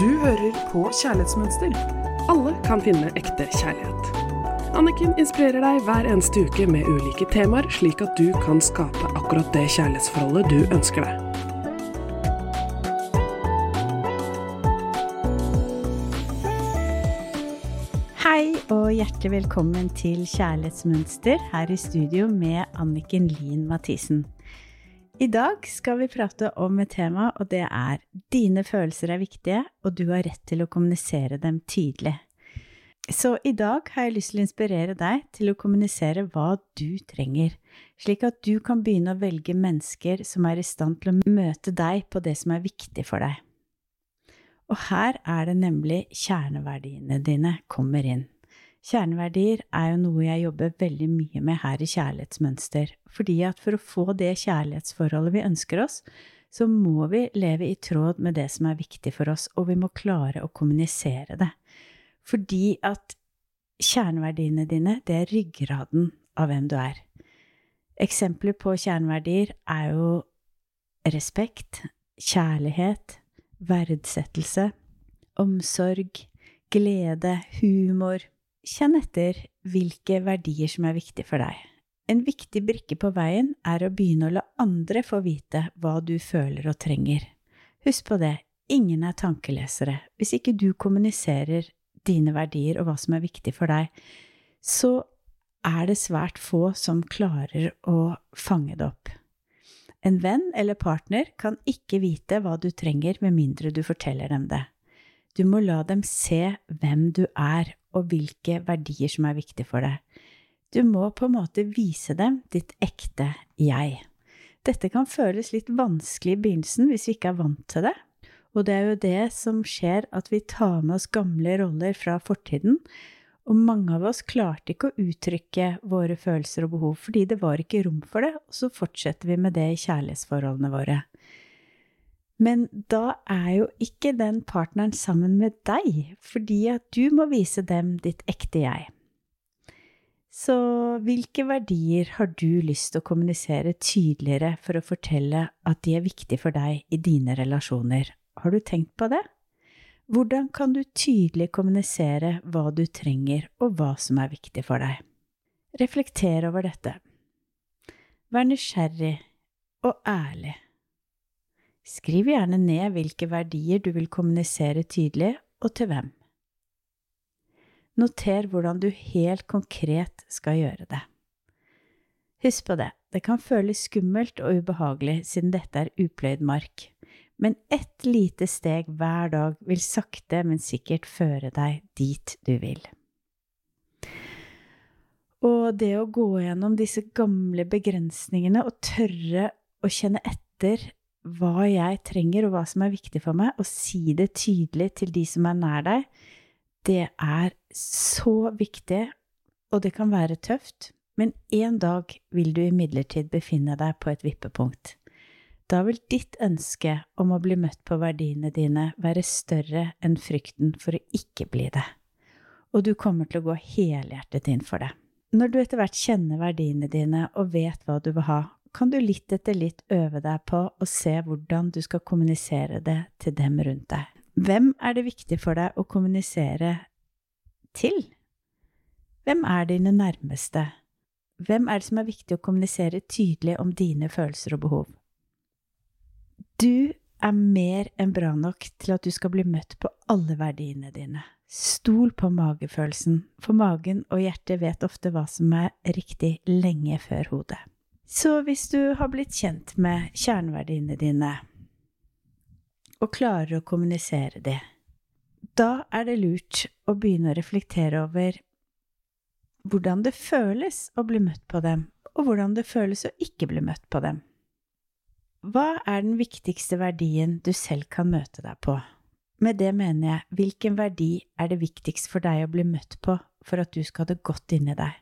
Du hører på Kjærlighetsmønster. Alle kan finne ekte kjærlighet. Anniken inspirerer deg hver eneste uke med ulike temaer, slik at du kan skape akkurat det kjærlighetsforholdet du ønsker deg. Hei og hjertelig velkommen til Kjærlighetsmønster her i studio med Anniken Lien Mathisen. I dag skal vi prate om et tema, og det er dine følelser er viktige, og du har rett til å kommunisere dem tydelig. Så i dag har jeg lyst til å inspirere deg til å kommunisere hva du trenger, slik at du kan begynne å velge mennesker som er i stand til å møte deg på det som er viktig for deg. Og her er det nemlig kjerneverdiene dine kommer inn. Kjerneverdier er jo noe jeg jobber veldig mye med her i Kjærlighetsmønster, fordi at for å få det kjærlighetsforholdet vi ønsker oss, så må vi leve i tråd med det som er viktig for oss, og vi må klare å kommunisere det. Fordi at kjerneverdiene dine, det er ryggraden av hvem du er. Eksempler på kjerneverdier er jo respekt, kjærlighet, verdsettelse, omsorg, glede, humor. Kjenn etter hvilke verdier som er viktige for deg. En viktig brikke på veien er å begynne å la andre få vite hva du føler og trenger. Husk på det, ingen er tankelesere. Hvis ikke du kommuniserer dine verdier og hva som er viktig for deg, så er det svært få som klarer å fange det opp. En venn eller partner kan ikke vite hva du trenger med mindre du forteller dem det. Du må la dem se hvem du er og hvilke verdier som er viktige for deg. Du må på en måte vise dem ditt ekte jeg. Dette kan føles litt vanskelig i begynnelsen hvis vi ikke er vant til det, og det er jo det som skjer at vi tar med oss gamle roller fra fortiden, og mange av oss klarte ikke å uttrykke våre følelser og behov fordi det var ikke rom for det, og så fortsetter vi med det i kjærlighetsforholdene våre. Men da er jo ikke den partneren sammen med deg, fordi at du må vise dem ditt ekte jeg. Så hvilke verdier har du lyst til å kommunisere tydeligere for å fortelle at de er viktige for deg i dine relasjoner? Har du tenkt på det? Hvordan kan du tydelig kommunisere hva du trenger og hva som er viktig for deg? Reflekter over dette. Vær nysgjerrig og ærlig. Skriv gjerne ned hvilke verdier du vil kommunisere tydelig, og til hvem. Noter hvordan du helt konkret skal gjøre det. Husk på det, det kan føles skummelt og ubehagelig siden dette er upløyd mark, men ett lite steg hver dag vil sakte, men sikkert føre deg dit du vil. Og det å gå gjennom disse gamle begrensningene og tørre å kjenne etter hva jeg trenger og hva som er viktig for meg, og si det tydelig til de som er nær deg, det er så viktig, og det kan være tøft, men en dag vil du imidlertid befinne deg på et vippepunkt. Da vil ditt ønske om å bli møtt på verdiene dine være større enn frykten for å ikke bli det, og du kommer til å gå helhjertet inn for det. Når du etter hvert kjenner verdiene dine og vet hva du vil ha, kan du litt etter litt øve deg på å se hvordan du skal kommunisere det til dem rundt deg. Hvem er det viktig for deg å kommunisere til? Hvem er dine nærmeste? Hvem er det som er viktig å kommunisere tydelig om dine følelser og behov? Du er mer enn bra nok til at du skal bli møtt på alle verdiene dine. Stol på magefølelsen, for magen og hjertet vet ofte hva som er riktig lenge før hodet. Så hvis du har blitt kjent med kjerneverdiene dine, og klarer å kommunisere de, da er det lurt å begynne å reflektere over hvordan det føles å bli møtt på dem, og hvordan det føles å ikke bli møtt på dem. Hva er den viktigste verdien du selv kan møte deg på? Med det mener jeg, hvilken verdi er det viktigst for deg å bli møtt på for at du skal ha det godt inni deg?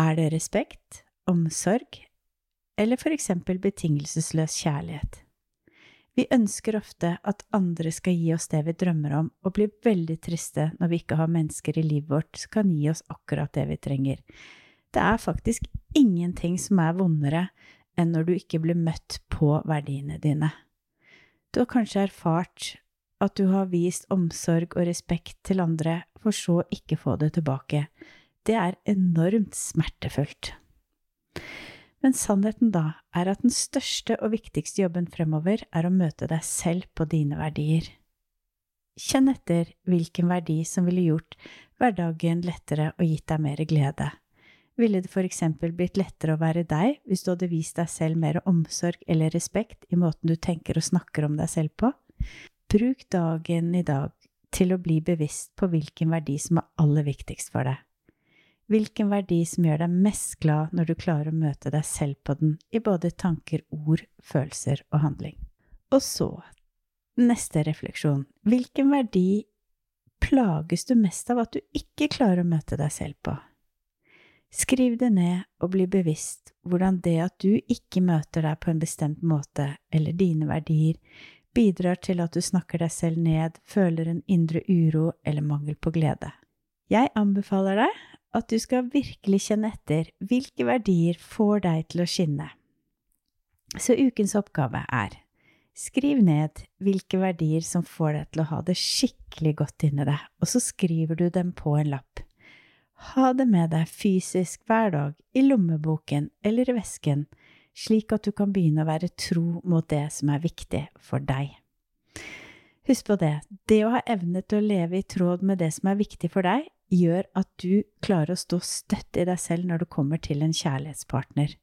Er det respekt, omsorg, eller for eksempel betingelsesløs kjærlighet? Vi ønsker ofte at andre skal gi oss det vi drømmer om, og blir veldig triste når vi ikke har mennesker i livet vårt som kan gi oss akkurat det vi trenger. Det er faktisk ingenting som er vondere enn når du ikke blir møtt på verdiene dine. Du har kanskje erfart at du har vist omsorg og respekt til andre, for så ikke få det tilbake. Det er enormt smertefullt. Men sannheten da er at den største og viktigste jobben fremover er å møte deg selv på dine verdier. Kjenn etter hvilken verdi som ville gjort hverdagen lettere og gitt deg mer glede. Ville det for eksempel blitt lettere å være deg hvis du hadde vist deg selv mer omsorg eller respekt i måten du tenker og snakker om deg selv på? Bruk dagen i dag til å bli bevisst på hvilken verdi som er aller viktigst for deg. Hvilken verdi som gjør deg mest glad når du klarer å møte deg selv på den i både tanker, ord, følelser og handling. Og så, neste refleksjon, hvilken verdi plages du mest av at du ikke klarer å møte deg selv på? Skriv det ned og bli bevisst hvordan det at du ikke møter deg på en bestemt måte eller dine verdier, bidrar til at du snakker deg selv ned, føler en indre uro eller mangel på glede. Jeg anbefaler deg at du skal virkelig kjenne etter hvilke verdier får deg til å skinne. Så ukens oppgave er skriv ned hvilke verdier som får deg til å ha det skikkelig godt inni deg, og så skriver du dem på en lapp. Ha det med deg fysisk hver dag, i lommeboken eller i vesken, slik at du kan begynne å være tro mot det som er viktig for deg. Husk på det, det å ha evne til å leve i tråd med det som er viktig for deg, gjør at du klarer å stå støtt i deg selv når du kommer til en kjærlighetspartner.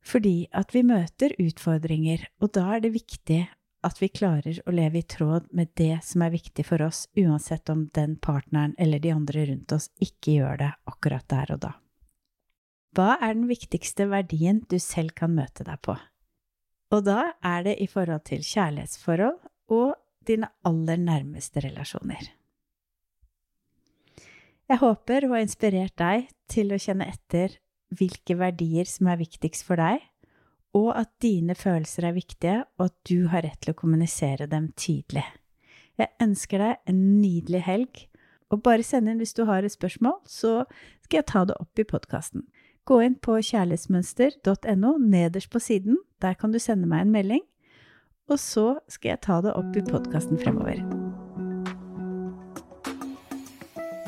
Fordi at vi møter utfordringer, og da er det viktig at vi klarer å leve i tråd med det som er viktig for oss, uansett om den partneren eller de andre rundt oss ikke gjør det akkurat der og da. Hva er den viktigste verdien du selv kan møte deg på? Og da er det i forhold til kjærlighetsforhold og dine aller nærmeste relasjoner. Jeg håper å ha inspirert deg til å kjenne etter hvilke verdier som er viktigst for deg, og at dine følelser er viktige, og at du har rett til å kommunisere dem tydelig. Jeg ønsker deg en nydelig helg, og bare send inn hvis du har et spørsmål, så skal jeg ta det opp i podkasten. Gå inn på kjærlighetsmønster.no nederst på siden, der kan du sende meg en melding, og så skal jeg ta det opp i podkasten fremover.